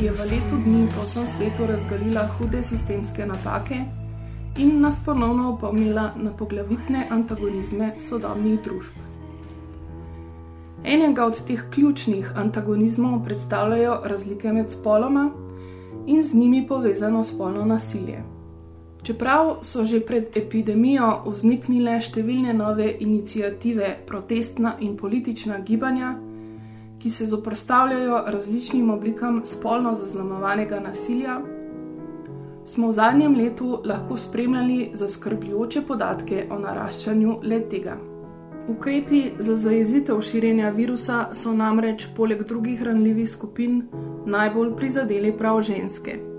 je v letu dni po vsem svetu razgalila hude sistemske napake in nas ponovno opomnila na poglavitne antagonizme sodobnih družb. Enega od teh ključnih antagonizmov predstavljajo razlike med spoloma in z njimi povezano spolno nasilje. Čeprav so že pred epidemijo vzniknile številne nove inicijative, protestna in politična gibanja, ki se zoprstavljajo različnim oblikam spolno zaznamovanega nasilja, smo v zadnjem letu lahko spremljali zaskrbljujoče podatke o naraščanju le-tega. Ukrepi za zajezitev širjenja virusa so namreč poleg drugih ranljivih skupin najbolj prizadeli prav ženske.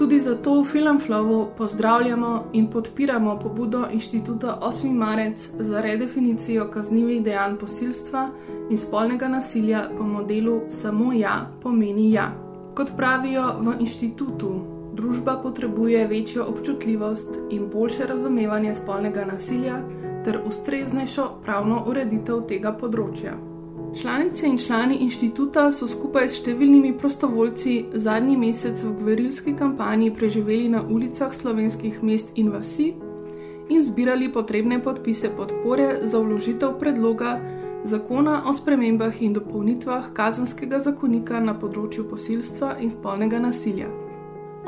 Tudi zato v Filmflowu pozdravljamo in podpiramo pobudo inštituta 8. marec za redefinicijo kaznjivih dejanj posilstva in spolnega nasilja po modelu Samo ja pomeni ja. Kot pravijo v inštitutu, družba potrebuje večjo občutljivost in boljše razumevanje spolnega nasilja ter ustreznejšo pravno ureditev tega področja. Članice in člani inštituta so skupaj s številnimi prostovoljci zadnji mesec v gverilski kampanji preživeli na ulicah slovenskih mest in vasi in zbirali potrebne podpise podpore za vložitev predloga zakona o spremembah in dopolnitvah kazanskega zakonika na področju posilstva in spolnega nasilja.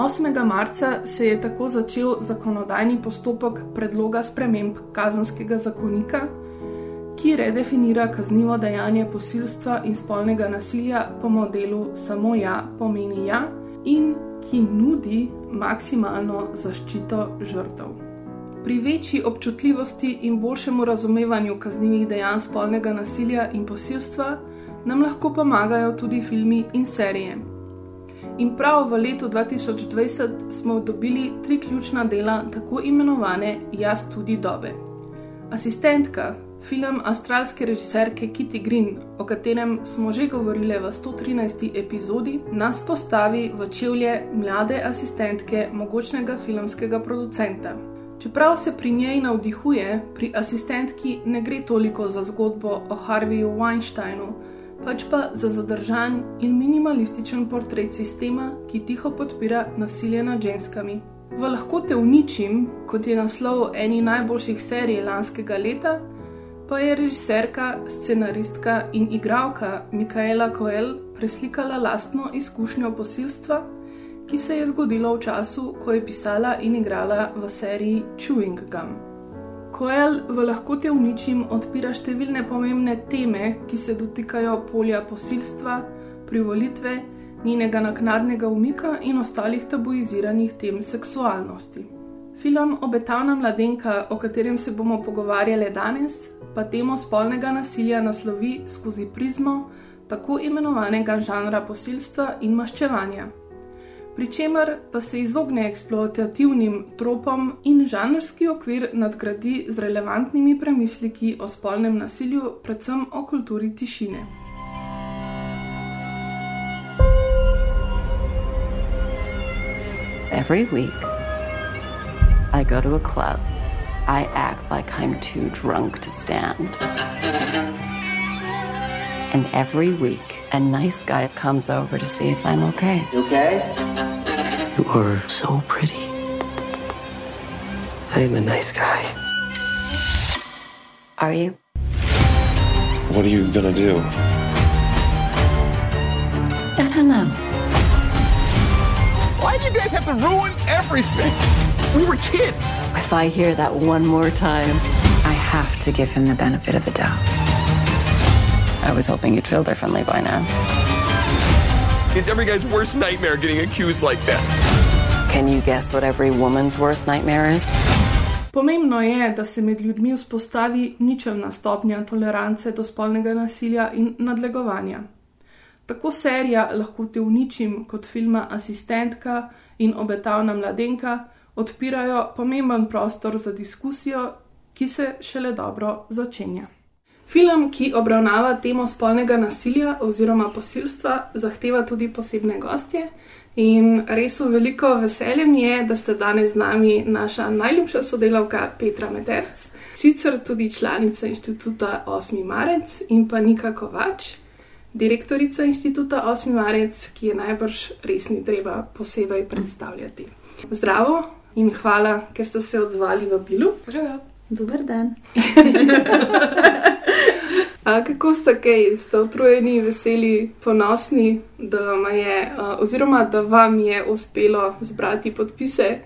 8. marca se je tako začel zakonodajni postopek predloga sprememb kazanskega zakonika, ki redefinira kaznivo dejanje posilstva in spolnega nasilja po modelu Samo ja pomeni ja in ki nudi maksimalno zaščito žrtev. Pri večji občutljivosti in boljšemu razumevanju kaznjivih dejanj spolnega nasilja in posilstva nam lahko pomagajo tudi filmi in serije. In prav v letu 2020 smo dobili tri ključna dela tako imenovane Jaz tudi dobe. Asistentka, film avstralske režiserke Kitty Green, o katerem smo že govorili v 113. epizodi, nas postavi v čevlje mlade asistentke mogočnega filmskega producenta. Čeprav se pri njej navdihuje, pri asistentki ne gre toliko za zgodbo o Harveyju Weinsteinu, pač pa za zadržan in minimalističen portret sistema, ki tiho podpira nasilje nad ženskami. V lahko te uničim, kot je naslov eni najboljših serij lanskega leta, pa je režiserka, scenaristka in igralka Mikaela Coel preslikala lastno izkušnjo posilstva, ki se je zgodilo v času, ko je pisala in igrala v seriji Chewing Gum. Koel v lahko te uničim odpira številne pomembne teme, ki se dotikajo polja posilstva, privolitve, njenega naknadnega umika in ostalih tabuiziranih tem seksualnosti. Film Obetavna mladenka, o katerem se bomo pogovarjali danes, pa temo spolnega nasilja naslovi skozi prizmo tako imenovanega žanra posilstva in maščevanja pri čemer pa se izogne eksploatativnim tropom in žanrski okvir nadgradi z relevantnimi premisliki o spolnem nasilju, predvsem o kulturi tišine. Every week, I go to a club. I act like I'm too drunk to stand. And every week, a nice guy comes over to see if I'm okay. You okay? You are so pretty. I am a nice guy. Are you? What are you gonna do? I don't know. Why do you guys have to ruin everything? We were kids. If I hear that one more time, I have to give him the benefit of the doubt. I was hoping you'd feel differently by now. It's every guy's worst nightmare getting accused like that. Can you guess what every woman's worst nightmare is? Pomembno je, da se med ljudmi vzpostavi ničelna stopnja tolerance do spolnega nasilja in nadlegovanja. Tako serija lahko te uničim kot filma Asistentka in Obetavna mladenka odpirajo pomemben prostor za diskusijo, ki se šele dobro začenja. Film, ki obravnava temo spolnega nasilja oziroma posilstva, zahteva tudi posebne gostje. In res v veliko veselje mi je, da ste danes z nami naša najljubša sodelavka Petra Mederc, sicer tudi članica inštituta 8. marec in pa Nika Kovač, direktorica inštituta 8. marec, ki je najbrž res ni treba posebej predstavljati. Zdravo in hvala, ker ste se odzvali v Bilu. Dober dan. A, kako ste kaj, ste utrujeni, veseli, ponosni, da vam je, a, oziroma da vam je uspelo zbrati podpise,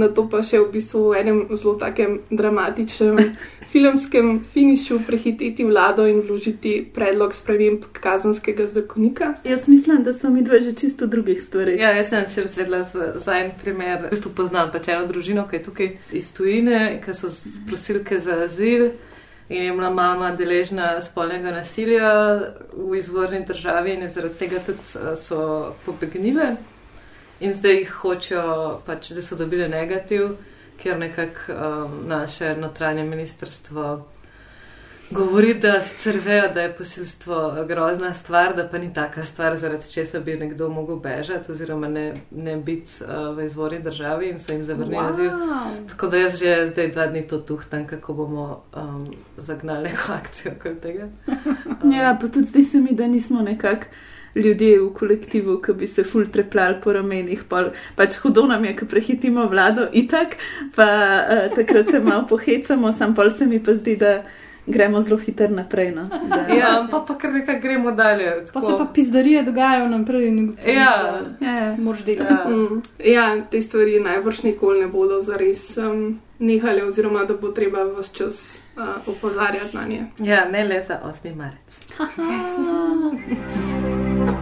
na to pa še v bistvu v enem zelo takem dramatičnem filmskem finišu prehiteti vlado in vložiti predlog sprememb kazanskega zakonika. Jaz mislim, da smo mi dve že čisto drugih stvari. Ja, jaz sem včeraj zvedla za, za en primer. V bistvu poznam pač eno družino, ki je tukaj iz tujine, ki so prosilke za azil. In je bila mama deležna spolnega nasilja v izvorni državi, in zaradi tega tudi so pobegnile. In zdaj jih hočejo, pač, da so dobili negativ, ker nekako um, naše notranje ministrstvo govori, da sicer vejo, da je posilstvo grozna stvar, da pa ni taka stvar, zaradi česa bi nekdo mogel bežati oziroma ne, ne biti uh, v izvorni državi in so jim zavrnili azil. Wow. Tako da jaz že zdaj dva dni to tuhtam, kako bomo um, zagnali neko akcijo okoli tega. Ja, pa tudi zdi se mi, da nismo nekako ljudje v kolektivu, ki bi se ful treplali po ramenih. Pol, pač hudo nam je, ko prehitimo vlado itak, pa uh, takrat se malo pohecamo, sam pol se mi pa zdi, da gremo zelo hitro naprej. No? Da, Ja, pa pa kar nekaj gremo dalje. Pa se pa pizdarije dogajajo naprej in ugotoviš, Ja. da ja, moraš delati. Ja. Mm, ja, te stvari najbrž nikoli ne bodo zares um, nehale, oziroma da bo treba vse čas uh, opozarjati na nje. Ja, ne le za 8. marec.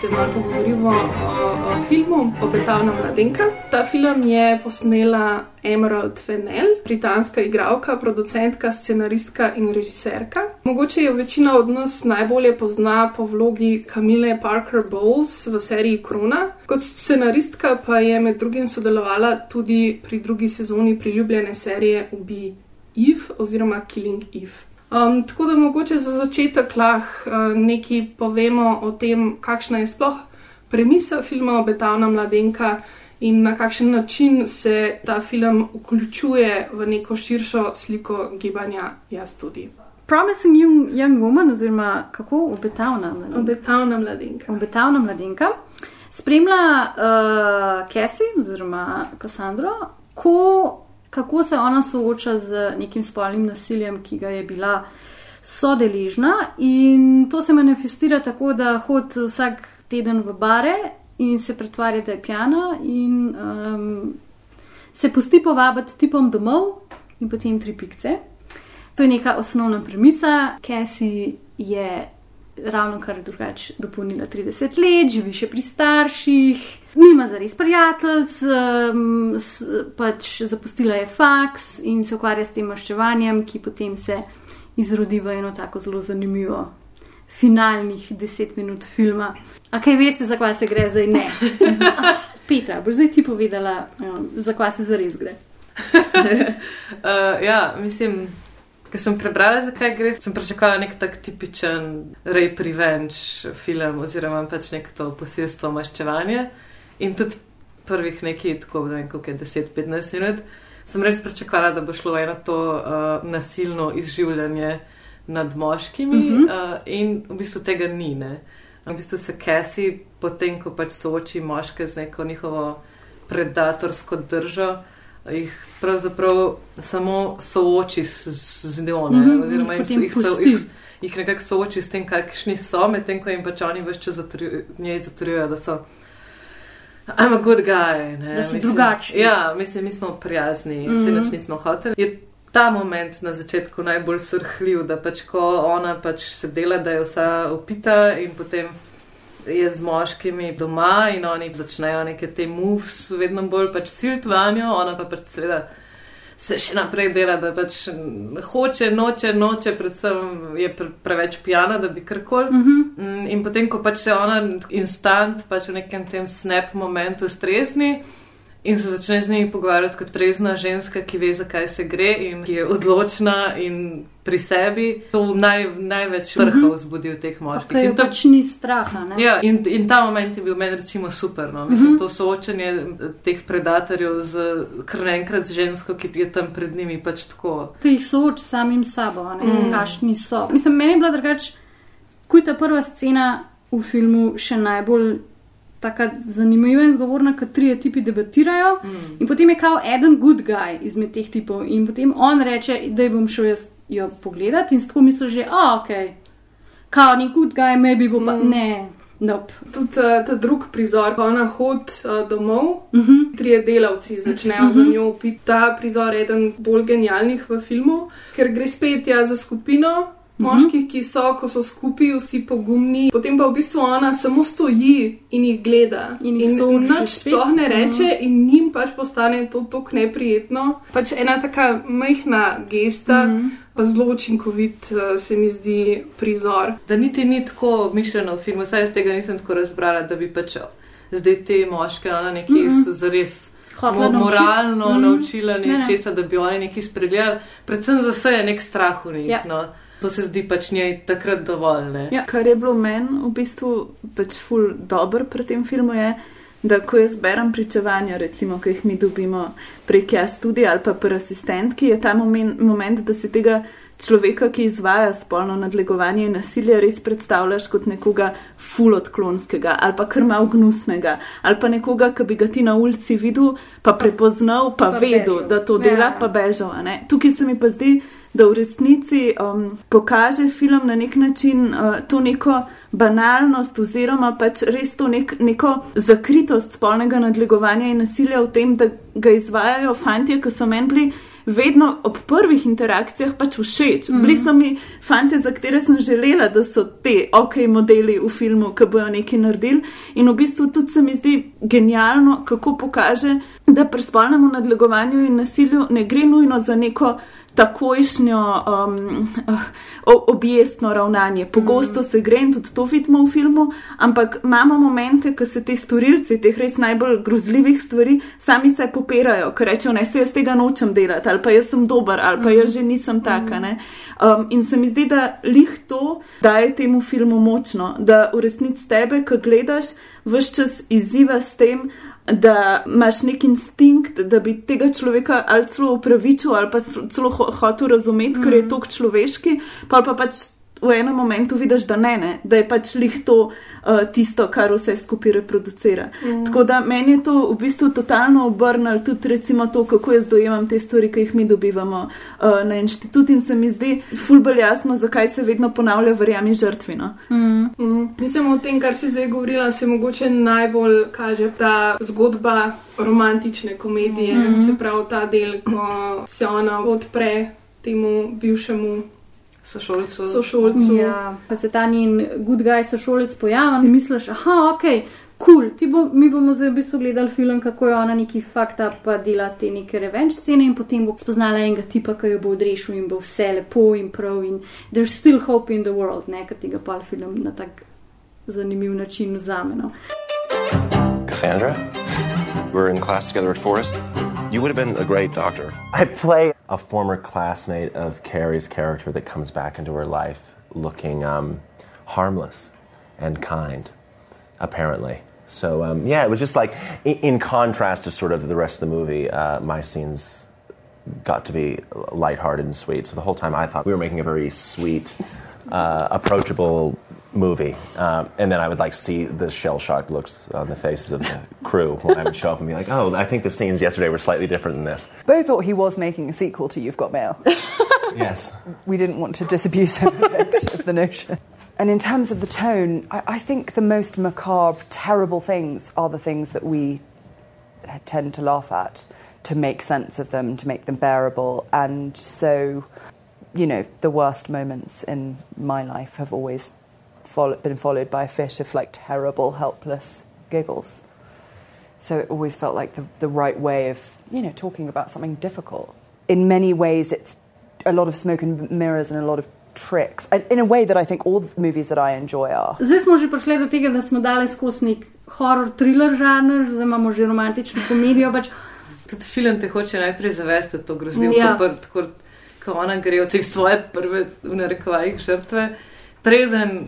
se malo pogovorimo o, o filmu Obetavna mladenka. Ta film je posnela Emerald Fennell, britanska igralka, producentka, scenaristka in režiserka. Mogoče jo večina od nas najbolje pozna po vlogi Camille Parker Bowles v seriji Krona. Kot scenaristka pa je med drugim sodelovala tudi pri drugi sezoni priljubljene serije Ubi Eve oziroma Killing Eve. Um, tako da mogoče za začetek lahko uh, nekaj povemo o tem, kakšna je sploh premisa filma Obetavna mladenka in na kakšen način se ta film vključuje v neko širšo sliko gibanja Jaz tudi. Promising young, young woman, oziroma kako obetavna mladenka. Obetavna mladenka. Obetavna mladenka. Spremlja uh, Cassie, oziroma Kassandro, ko, kako se ona sooča z nekim spolnim nasiljem, ki ga je bila sodeležna. In to se manifestira tako, da hodi vsak teden v bare in se pretvarja, da je pjana, in um, se pusti povabiti tipom domov, in potem tri pikce. To je neka osnovna premisa. Cassie je ravno kar drugače dopolnila 30 let, živi še pri starših, nima zares prijateljic, um, pač zapustila je faks in se ukvarja s tem maščevanjem, ki potem se izrodi v eno tako zelo zanimivo. Finalnih deset minut filma. A kaj veste, zakaj se gre zdaj? Ne. Ah, Petra, boš zdaj ti povedala, um, zakaj se zares gre. Uh, ja, mislim, ker sem prebrala, zakaj gre, sem pričakovala nek tak tipičen rape revenge film oziroma pač neko to posilstvo maščevanje. In tudi prvih nekaj, tako da vem, koliko je 10-15 minut, sem res pričakovala, da bo šlo eno to uh, nasilno izživljanje nad moškimi uh. -huh. uh, in v bistvu tega ni. Ne? V bistvu se Cassie, potem ko pač sooči moške z neko njihovo predatorsko držo, jih pravzaprav samo sooči z, z njo, ne? Mhm, oziroma jih jih, so, jih, jih nekako sooči s tem, kakšni so, medtem ko jim pač oni vse čas zatrju- njej zatrjujejo, da so. I'm a good guy. Ne? Da so drugačni. Ja, mislim, mi smo prijazni, mm. -hmm. se nič nismo hoteli. Je ta moment na začetku najbolj srhljiv, da pač ko ona pač se dela, da je vsa opita in potem je z moškimi doma in oni začnejo neke te moves, vedno bolj pač silt vanjo, ona pa pač seveda se še naprej dela, da pač hoče, noče, noče, predvsem je pre, preveč pijana, da bi karkoli. Mm, In potem, ko pač se ona instant, pač v nekem tem snap momentu strezni. In se začne z njimi pogovarjati kot trezna ženska, ki ve, zakaj se gre in ki je odločna in pri sebi. To naj, največ Mhm. vzbudi v teh moških. Ker In to pač ni straha. Ne? Ja, in, in ta moment je bil meni recimo super. No. Mislim, Mhm. to soočenje teh predatorjev z kar naenkrat z žensko, ki je tam pred njimi pač tako. Ki jih sooči s samim sabo, Mm. kakšni so. Mislim, meni je bila drugače, ko je ta prva scena v filmu še najbolj. Tako zanimiva in zgovorna, ker trije tipi debatirajo, mm. in potem je kao eden good guy izmed teh tipov, in potem on reče, da ji bom šel jaz jo pogledat, in tako misliš, že, a ok, kao ni good guy, maybe bo pa mm. ne, nope. Tudi uh, ta drug prizor, ko ona hodi uh, domov, uh -huh. trije delavci začnejo uh Mhm. -huh. za njo piti. Ta prizor je eden bolj genialnih v filmu, ker gre spet ja, za skupino. Moških, ki so, ko so skupaj, vsi pogumni, potem pa v bistvu ona samo stoji in jih gleda. In jih sooči nič sploh ne reče, Mhm. in njim pač postane to tako neprijetno. Pač ena taka majhna gesta, Mhm. pa zelo učinkovit, uh, se mi zdi prizor. Da niti ni tako mišljeno v filmu, saj jaz tega nisem tako razbrala, da bi pač zdaj te moške ona nekje Mhm. mm -mm. zares. Hotela mo-. Moralno Mhm. naučila Ne, ne. nečesa, da bi oni nekaj spregledali, predvsem za vse je nek strah v njih. Ja. No. To se zdi pač njej takrat dovolj. Ne? Ja. Kar je bilo meni v bistvu pač ful dobro pri tem filmu je, da ko jaz berem pričevanja, recimo, ki jih mi dobimo prek jaz tudi ali pa pri asistentki, je ta moment, moment, da si tega človeka, ki izvaja spolno nadlegovanje in nasilje, res predstavljaš kot nekoga ful odklonskega ali pa kar mal gnusnega ali pa nekoga, ki bi ga ti na ulici videl, pa prepoznal, pa, Pa vedel, bežal. da to Ja. dela, pa bežal. Tukaj se mi pa zdi, da v resnici um, pokaže film na nek način uh, to neko banalnost oziroma pač res to nek, neko zakritost spolnega nadlegovanja in nasilja v tem, da ga izvajajo fantje, ki so meni bili vedno ob prvih interakcijah pač všeč. Mm -hmm. Bili so mi fanti, za katere sem želela, da so te ok modeli v filmu, ki bojo nekaj naredili. In v bistvu tudi se mi zdi genialno, kako pokaže, da pri spolnem nadlegovanju in nasilju ne gre nujno za neko takojšnjo um, objestno ravnanje. Pogosto se gre in tudi to vidimo v filmu, ampak imamo momente, ko se ti storilci teh res najbolj grozljivih stvari sami se popirajo, ker rečejo, ne se jaz tega nočem delati, ali pa jaz sem dober, ali pa jaz že nisem taka. Ne? Um, in se mi zdi, da lih to daje temu filmu močno, da v resnici tebe, ko gledaš, vse čas izziva s tem, da imaš nek instinkt, da bi tega človeka ali celo upravičil, ali pa celo ho hotel razumeti, mm. ker je tok človeški, pa pa pač v enem momentu vidiš, da ne, ne da je pač lih to uh, tisto, kar vse skupaj reproducira. Mm. Tako da meni je to v bistvu totalno obrnilo tudi recimo to, kako jaz dojemam te stvari, ki jih mi dobivamo uh, na inštitut in se mi zdi fulbol jasno, zakaj se vedno ponavlja verjami žrtvino. Mm. Mm. Mislim, o tem, kar si zdaj govorila, se mogoče najbolj kaže ta zgodba romantične komedije, mm. se pravi ta del, ko se ona odpre temu bivšemu sošolcu. sošolcu. Ja, pa se ta njen good guy sošolec pojavi in misliš, aha, ok. Cool. Bo, mi bomo zdaj v bistvu gledali film, kako je ona neki fakta, pa dela te neke revenge scene, in potem bo spoznala enega tipa, ki jo bo odrešil in bo vse lepo in prav. In there's still hope in the world, ne, ker tega pa film na tak zanimiv način vzame. No. Cassandra, we're in class together at Forest. You would have been a great doctor. I play a former classmate of Carrie's character that comes back into her life looking um, harmless and kind, apparently. So um, yeah, it was just like in, in contrast to sort of the rest of the movie, uh, my scenes got to be lighthearted and sweet. So the whole time I thought we were making a very sweet, uh, approachable movie. Um, and then I would like see the shell shocked looks on the faces of the crew when I would show up and be like, "Oh, I think the scenes yesterday were slightly different than this." Bo thought he was making a sequel to You've Got Mail. yes. We didn't want to disabuse him of of the notion. And in terms of the tone, I, I think the most macabre, terrible things are the things that we tend to laugh at to make sense of them, to make them bearable. And so, you know, the worst moments in my life have always follow, been followed by a fit of like terrible, helpless giggles. So it always felt like the, the right way of, you know, talking about something difficult. In many ways, it's a lot of smoke and mirrors and a lot of tricks. In a way that I think all the movies that I enjoy are. Zdaj smo že prišli do tega, da smo dali skozi nek horror thriller žanr, zdaj imamo že romantično komedijo. Pač. Tudi film te hoče najprej zavesti, da to grozljivo, Ja. ko ona gre od svoje prve, v narekovajih, žrtve, preden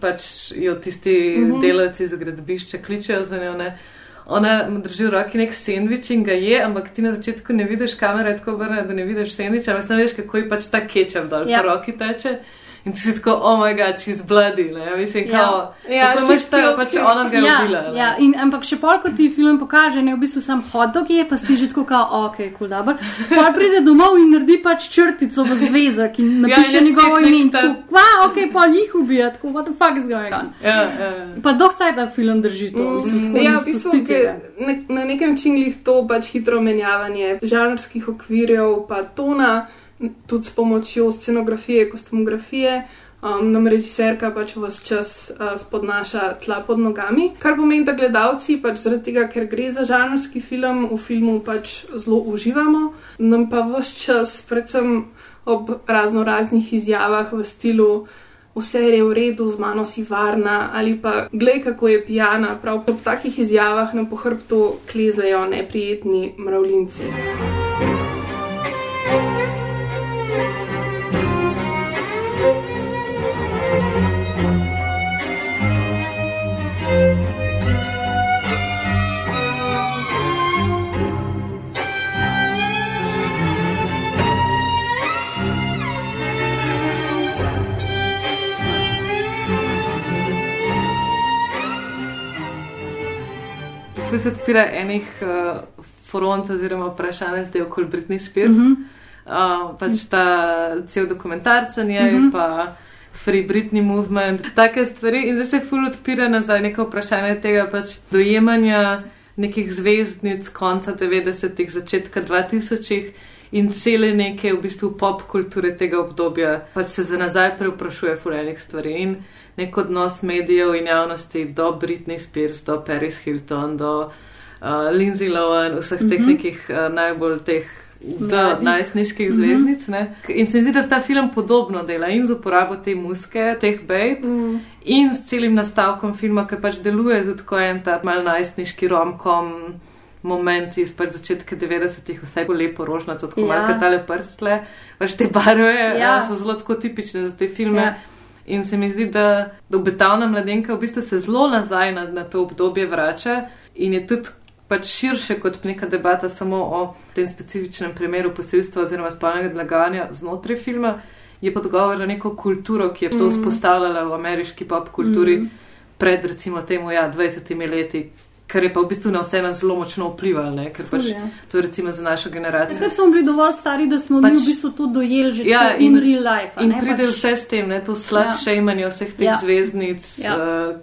pač jo tisti mm. -hmm. delavci iz gradbišča kličejo za njo. Ne. Ona mu drži v roki nek sendvič in ga je, ampak ti na začetku ne vidiš kamere, je tako obrnjena, da ne vidiš sendviča, ampak samo veš, kako ji pač ta kečap dol Ja. po roki teče. In ti si tako, oh moj bog, she's bloody, ne, mislim, Ja. kao, Ja, tako imaš ta, pač ona ga je ja, ubila. ne. ja, in, ampak še pol, ko ti film pokaže, ne v bistvu sam hotdog je, pa si že tako, kao, ok, kul, cool, dobro. Pol pride domov in naredi pač črtico v zvezek in napiše Ja, in je njegovo ime in tako, kva, ok, pol jih ubija, tako, what the fuck is going on. Ja, ja. Pa dohcaj ta film drži to, mislim, tako Ja, v bistvu ne, na nekem način jih to pač hitro menjavanje žanrskih okvirjev, pa tona, tudi s pomočjo scenografije, kostumografije. Um, nam režiserka pač vse čas uh, spodnaša tla pod nogami, kar pomeni, da gledalci, pač zaradi tega, ker gre za žanrski film, v filmu pač zelo uživamo, nam pa vse čas, predvsem ob razno raznih izjavah v stilu vse je v redu, z mano si varna, ali pa glej, kako je pijana. Prav ob takih izjavah na pohrbtu klezajo neprijetni mravljinci. Se odpira enih uh, front oziroma vprašanj zdaj okoli Britney Spears. Mm. -hmm. uh, pač ta cel dokumentarc o njej, mm. -hmm. pa Free Britney Movement, take stvari. In zdaj se ful odpira nazaj neko vprašanje tega pač dojemanja nekih zvezdnic konca 90-ih, začetka 2000-ih. In cele neke v bistvu pop kulture tega obdobja, pač se za nazaj preuprašuje fulejnih stvari. In nek odnos medijev in javnosti do Britney Spears, do Paris Hilton, do uh, Lindsay Lohan, vseh teh Mhm. nekih uh, najbolj teh Mladih. najstniških Mhm. zvezdnic. Ne? In se mi zdi, da ta film podobno dela in z uporabo te muske, teh babe, Mm. in s celim nastavkom filma, ki pač deluje tudi kot en ta mal najstniški romkom. Moment iz pač začetka 90-ih, vse bo lepo rožnato, tako Ja. malo tale prstle, pač te barve Ja. ja. so zelo tipične za te filme. Ja. In se mi zdi, da, obetavna mladenka v bistvu se zelo nazaj na, na to obdobje vrača in je tudi pač širše kot neka debata samo o tem specifičnem primeru posilstva oziroma spolnega dlaganja znotraj filma, je podgovor na neko kulturo, ki je to Mhm. vzpostavljala v ameriški pop kulturi Mhm. pred recimo temu ja, 20 leti. Kar je pa v bistvu na vse nas zelo močno vplivalo, pač ja. to je recimo za našo generacijo. Takrat smo bili dovolj stari, da smo pač, mi v bistvu to dojeli že Ja, tako in real life. In ne, pride pač, vse s tem, ne, to slut Ja. ja. šejmanje vseh teh Ja. ja. zvezdnic. Ja. Ja. Uh,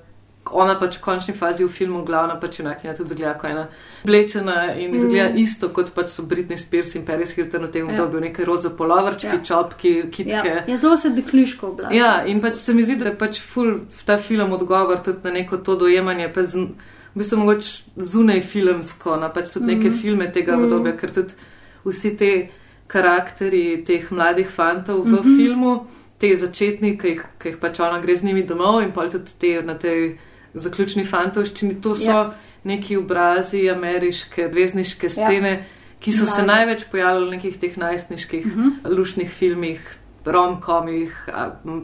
ona pač v končni fazi v filmu, glavna pač junakinja, tudi zgleda kot ena oblečena in Mm. izgleda mm. isto kot pač so Britney Spears in Paris Hilton v tem Ja. obdobju, neke roza polovrčki, Ja. ja. čopki, kitke. ja, ja, zelo se dekliško oblači. Ja, in pač se mi zdi, da je pač ful ta film odgovor tudi na neko to dojemanje, pač z, v bistvu mogoče zunaj filmsko, na pač tudi neke Mhm. filme tega Mhm. obdobja, ker tudi vsi te karakteri teh mladih fantov v Mhm. filmu, te začetni, ki jih, ki jih pač ona gre z njimi domov in pol tudi te na tej zaključni fantovščini, to so Ja. neki obrazi ameriške, zvezdniške Ja. scene, ki so se Mlade. največ pojavljali v nekih teh najstniških Mhm. lušnih filmih rom-komih,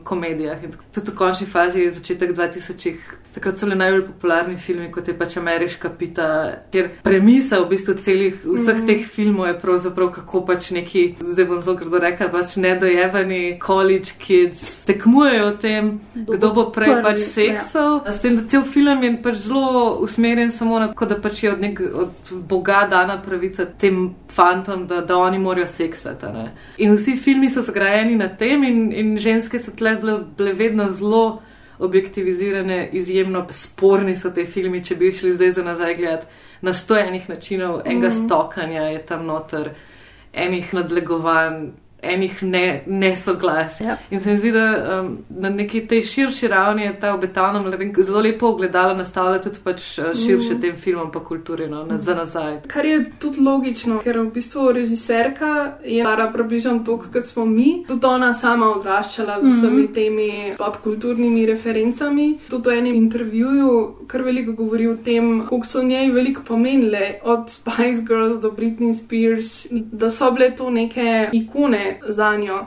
komedijah. Tudi v končni fazi je začetek 2000-ih. Takrat so bili najbolj popularni filmi, kot je pač Ameriška pita, ker premisa v bistvu celih vseh Mhm. teh filmov je pravzaprav kako pač neki, zdaj bom zelo grdo rekla, pač nedojevani college kids tekmujejo o tem, kdo bo prej prvi, pač seksal. S tem, da cel film je pač zelo usmerjen samo na to, da pač je od, nek, od Boga dana pravica tem fantom, da, da oni morajo seksati. ne. In vsi filmi so zgrajeni na tem, in, in ženske so tle bile, bile vedno zelo objektivizirane, izjemno sporni so te filmi, če bi šli zdaj za nazaj gledati. Na sto enih načinov, enega Mhm. stokanja je tam noter, enih nadlegovanj, enih ne, nesoglasij. Ja. In se mi zdi, da um, na neki tej širši ravni je ta obetavna mladenka zelo lepo ogledala nastavlja tudi pač uh, širše Mhm. tem filmom pa kulturi, no, na, za nazaj. Kar je tudi logično, ker v bistvu režiserka je stara približno toliko, kot smo mi. Tudi ona sama odraščala z vsemi Mhm. temi popkulturnimi referencami. Tudi v enem intervjuju kar veliko govori o tem, koliko so njej veliko pomenile, od Spice Girls do Britney Spears, da so bile to neke ikone za njo,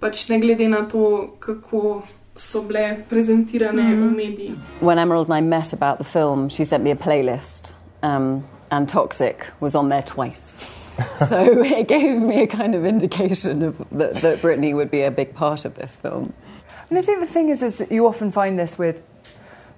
pač ne glede na to, kako so bile prezentirane v medijih. When Emerald and I met about the film, she sent me a playlist, um, and Toxic was on there twice. so it gave me a kind of indication of that, that Britney would be a big part of this film. And I think the thing is, is that you often find this with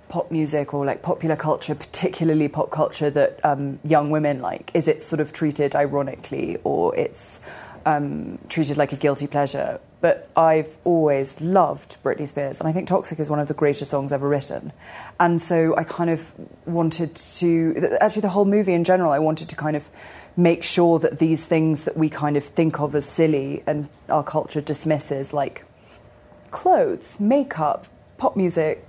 pop music or like popular culture, particularly pop culture that um, young women like, is it's sort of treated ironically or it's um, treated like a guilty pleasure. But I've always loved Britney Spears, and I think Toxic is one of the greatest songs ever written. And so I kind of wanted to, actually, the whole movie in general, I wanted to kind of make sure that these things that we kind of think of as silly and our culture dismisses, like clothes, makeup, pop music,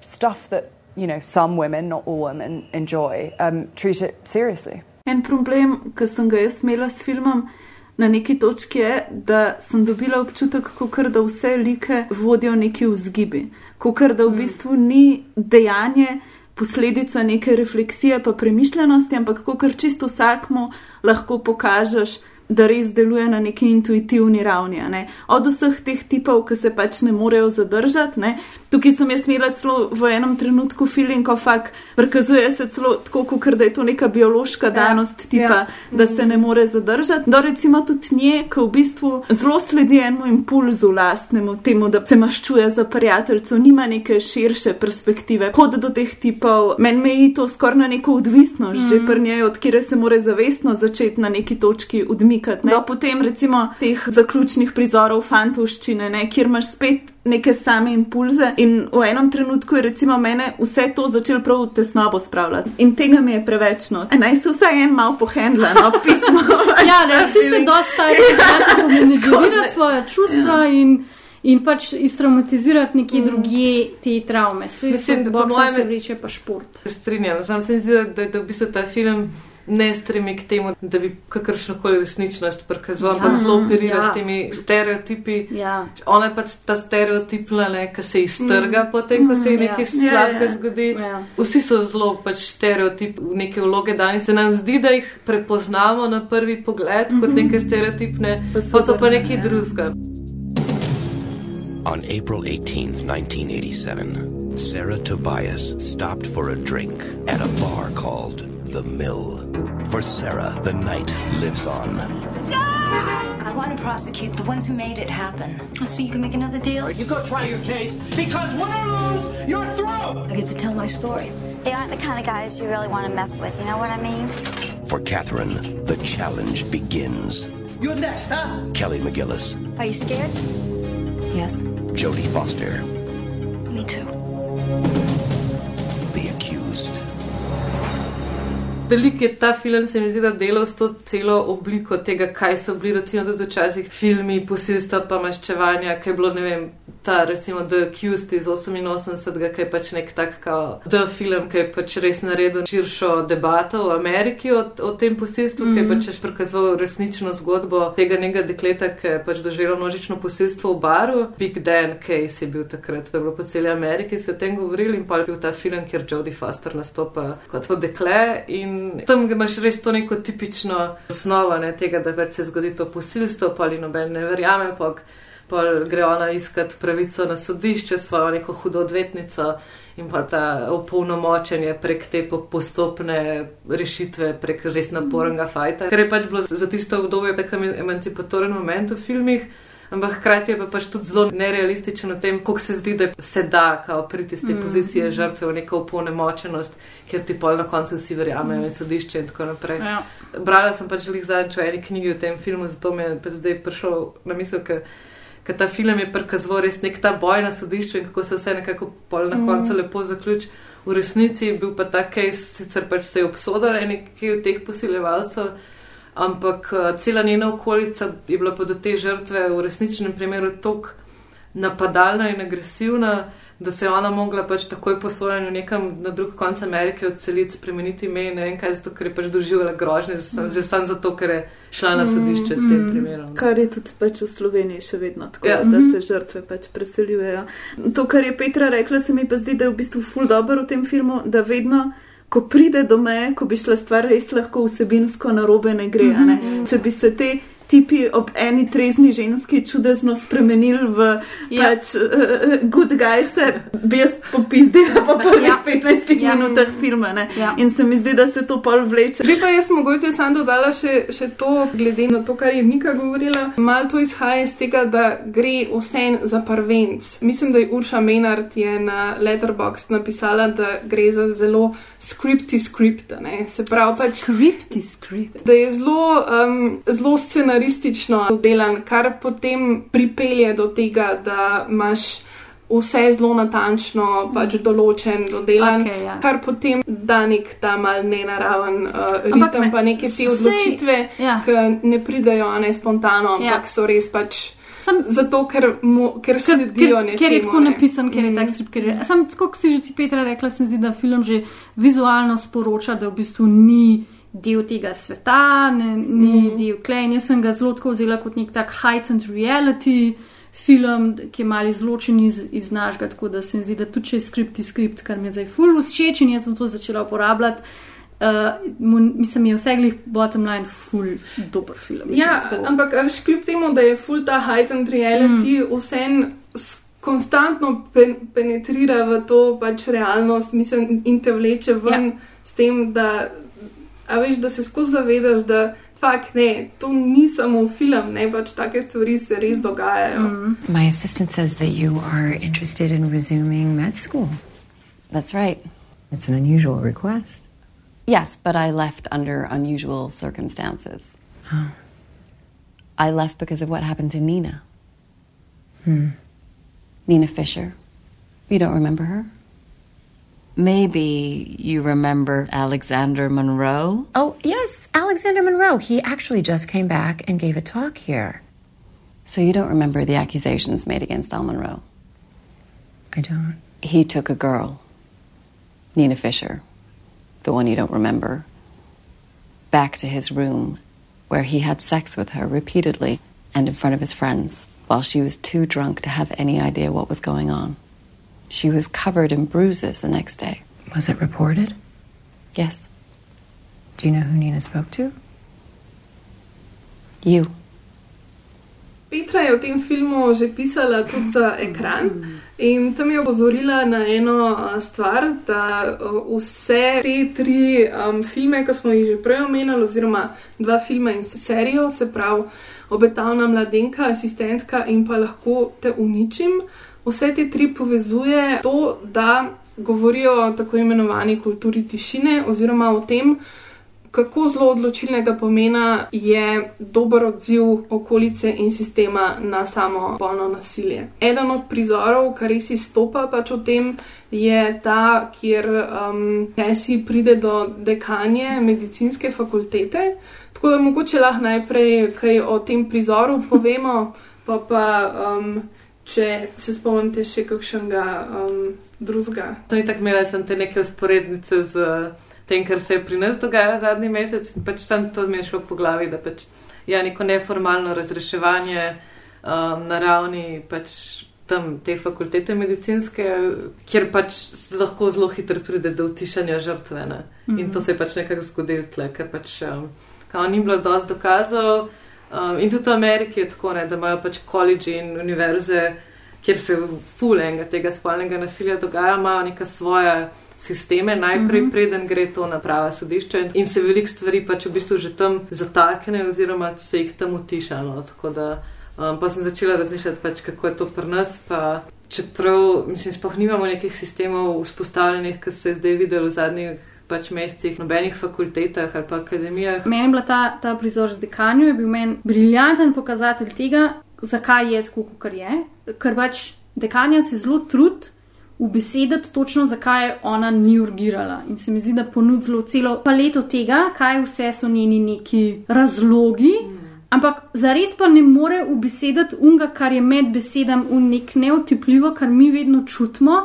stuff that, you know, some women, not all women, enjoy, um, treat it seriously. En problem, ki sem ga filmom na neki točki, je, da sem dobila občutek, kot da vse like vodijo neki vzgibi, kot da v bistvu ni dejanje. Posledica neke refleksije, pa premišljenosti, ampak kot čisto vsakmu lahko pokažeš, da res deluje na neki intuitivni ravni. ne. Od vseh teh tipov, ki se pač ne morejo zadržati. Ne. Tukaj sem jaz imela celo v enem trenutku feeling, ko fakt prikazuje se celo tako, kot da je to neka biološka danost tipa, ja. da se ne more zadržati. Do recimo tudi nje, ki v bistvu zelo sledi enemu impulzu lastnemu, temu, da se maščuje za prijateljcev, nima neke širše perspektive. Hod do teh tipov, meni meji to skoraj na neko odvisnost, mm. že pri njej, od kjer se more zavestno začeti na neki točki odmikati. Ne? Do potem recimo teh zaključnih prizorov fantovščine, ne? kjer imaš spet neke same impulze. In v enem trenutku je recimo mene vse to začelo prav v tesnobo spravljati. In tega mi je preveč not. E, Naj se vsaj en mal pohendla, no, pismo. Ja, ne, vsi ste dosti stari, da znate pomenedžerirati svoje čustva in, in pač iztraumatizirati nekje mm. drugje te travme. Se, Mislim, da po mojem se vleče pa šport. Strinjam, sam se zdi, da, da v bistvu ta film ne stremi k temu, da bi kakršno koli resničnost prikazoval, Ja, ampak zelo operira ja. s temi stereotipi. Ja. Ona je pač ta stereotipna, ki se iztrga mm. potem, ko se ji Mm, nekaj ja. slabega Ja, ja. zgodi. Ja. Vsi so zelo pač stereotip, neke vloge dani. Se nam zdi, da jih prepoznamo na prvi pogled kot Mhm. neke stereotipne, pa so pa nekaj drugega. On April 18th, 1987, Sarah Tobias stopped for a drink at a bar called The Mill. For Sarah, the night lives on. I want to prosecute the ones who made it happen. So you can make another deal? You go try your case because win or lose, you're through. I get to tell my story. They aren't the kind of guys you really want to mess with, you know what I mean? For Catherine, the challenge begins. You're next, huh? Kelly McGillis, Are you scared? Yes. Jodie Foster, Me too. Velik je ta film, se mi zdi, da delal s to celo obliko tega, kaj so bili, recimo, tudi včasih filmi, posilstva, pa maščevanja, kaj je bilo, ne vem, ta, recimo, The Accused iz 88, ki je pač nek tak, kao, The film, ki je pač res naredil širšo debato v Ameriki o, o tem posilstvu, mm -hmm. ki je Mhm. pač prikazoval resnično zgodbo tega nekega dekleta, ki je pač doživelo množično posilstvo v baru. Big Dan Case je bil takrat, to je bilo po celi Ameriki, se o tem govorili in pa je bil ta film, kjer Jodie Foster nastopa kot to dekle in tam imaš res to neko tipično osnovo ne, tega, da pač se zgodi to posilstvo, pa ali noben ne verjame, pa pol gre ona iskat pravico na sodišče, svojo neko hudo odvetnico in pa ta opolnomočenje prek te po- postopne rešitve, prek res napornega fajta. Ker je pač bilo za tisto obdobje nekem emancipatoren moment v filmih. Ampak hkrati je pa pač tudi zelo nerealističen v tem, kako se zdi, da se da kao priti iz te Mm. pozicije žrtve v neko opolnemočenost, ker ti pol na koncu vsi verjamejo in sodišče in tako naprej. Ja. Brala sem pač lih zadnjič v eni knjigi o tem filmu, zato mi je pač zdaj prišel na misel, ker ker ta film je prikazoval res nek ta boj na sodišču in kako se vse nekako pol na Mm. koncu lepo zaključi. V resnici je bil pa ta case, sicer pač se je obsodil nekaj od teh posiljevalcev, ampak eh, cela njena okolica je bila pa do te žrtve v resničnem primeru tako napadalna in agresivna, da se je ona mogla pač takoj po sojenju nekam na drug konec Amerike odseliti, spremeniti ime in ne vem kaj, zato ker je pač doživela grožnje, mm. že sam zato, ker je šla na sodišče s tem primerom. Kar je tudi pač v Sloveniji še vedno tako, Ja. da se žrtve pač preseljujejo. To, kar je Petra rekla, se mi pa zdi, da je v bistvu ful dobro v tem filmu, da vedno. Ko pride do meje, ko bi šla stvar res lahko vsebinsko narobe, ne gre. a Ne? Mhm. Če bi se te tipi ob eni trezni ženski čudežno spremenili v Ja. pač, uh, good guys, bi jaz popizdila po prvih Ja. 15 Ja. minutah filma. ne. Ja. In se mi zdi, da se to pol vleče. Bi pa jaz mogoče sam dodala še, še to, glede na to, kar je Nika govorila. Malo to izhaja iz tega, da gre vse za prvenc. Mislim, da je Urša Menard je na Letterboxd napisala, da gre za zelo skripti skript. Se pravi, pač, skripti skript. da je zelo, um, zelo scenaristično delan, kar potem pripelje do tega, da imaš. Vse zelo natančno, pač določen, dodelan, Okej, ja. kar potem da nek ta mal nenaraven uh, ritem, me- pa neke te sej- odločitve, ja. ki ne pridejo a ne spontano, Ja. ampak so res pač. Sem, zato, ker, mo, ker sledijo ker, nečemu. ker je tako ne. napisan, ker je tak strip. Ker je, sam, kot si že ti Petra rekla, se mi zdi, da film že vizualno sporoča, da v bistvu ni del tega sveta, ne, ni mm. del klej. Jaz sem ga zelo tako vzela kot nek tak heightened reality. Film, ki je malo izločen iz, iz našega, tako da se mi zdi, da tudi če je skript, je skript, kar mi je zdaj full všeč in jaz sem to začela uporabljati. Uh, mu, mislim, je vse glih bottom line full dober film. Mislim, Ja, tako. ampak veš, kljub temu, da je full ta heightened reality, mm. vsem konstantno pen, penetrira v to pač realnost, mislim, in te vleče ven ja. s tem, da, a veš, da se skozi zavedaš, da fakt ne, to ni samo film, ne pač take stvari se res dogajajo. Mm. My assistant says that you are interested in resuming med school. That's right. It's an unusual request. Yes, but I left under unusual circumstances. Oh. I left because of what happened to Nina. Hmm. Nina Fisher. You don't remember her? Maybe you remember Alexander Monroe? Oh, yes, Alexander Monroe. He actually just came back and gave a talk here. So you don't remember the accusations made against Al Monroe? I don't. He took a girl, Nina Fisher, the one you don't remember, back to his room where he had sex with her repeatedly and in front of his friends while she was too drunk to have any idea what was going on. She was covered in bruises the next day. Was it reported? Yes, Do you know who Nina spoke to? you. Petra je v tem filmu že pisala tudi uh, za ekran in tam je opozorila na eno uh, stvar, da a, uh, vse te tri um, filme, ki smo jih že prej omenjali, oziroma dva filma in serijo, se pravi Obetavna mladenka, asistentka in pa lahko te uničim, vse te tri povezuje to, da govorijo o tako imenovani kulturi tišine oziroma o tem, kako zelo odločilnega pomena je dober odziv okolice in sistema na samo polno nasilje. Eden od prizorov, kar res izstopa pač v tem, je ta, kjer um, Cassie pride do dekanje medicinske fakultete. Tako da mogoče lahko najprej kaj o tem prizoru povemo, pa pa. Um, Če se spomnite še kakšnega um, drugega. Sem tako imela sem te neke usporednice z tem, kar se je pri nas dogajalo zadnji mesec. in Pač sem to mi je šlo po glavi, da pač ja, neko neformalno razreševanje um, na ravni pač tam te fakultete medicinske, kjer pač lahko zelo hitro pride do utišanja žrtve. Ne? In Mhm. to se je pač nekako zgodilo tle, ker pač um, kao ni bilo dosti dokazov. Um, in tudi v Ameriki je tako, ne, da imajo pač koledži in univerze, kjer se fulenga tega spolnega nasilja dogaja, imajo neka svoja sisteme, najprej, mm -hmm. preden gre to na prava sodišča, in se veliko stvari pač v bistvu že tam zatakne, oziroma se jih tam utišalo. Um, pa sem začela razmišljati, pač, kako je to pri nas. Pa, čeprav, mislim, sploh nimamo nekih sistemov vzpostavljenih, ki se je zdaj videl v zadnjih pač mesecih, nobenih fakultetah ali pa akademijah. Meni je bila ta, ta prizor z dekanjo, je bil meni briljanten pokazatelj tega, zakaj je tako, kot je. Ker pač dekanja se zelo trud ubesediti točno, zakaj ona ni urgirala. In se mi zdi, da ponudi zelo celo paleto tega, kaj vse so njeni neki razlogi. Mm. Ampak zares pa ne more ubesediti unga, kar je med besedami un nek neotipljivo, kar mi vedno čutimo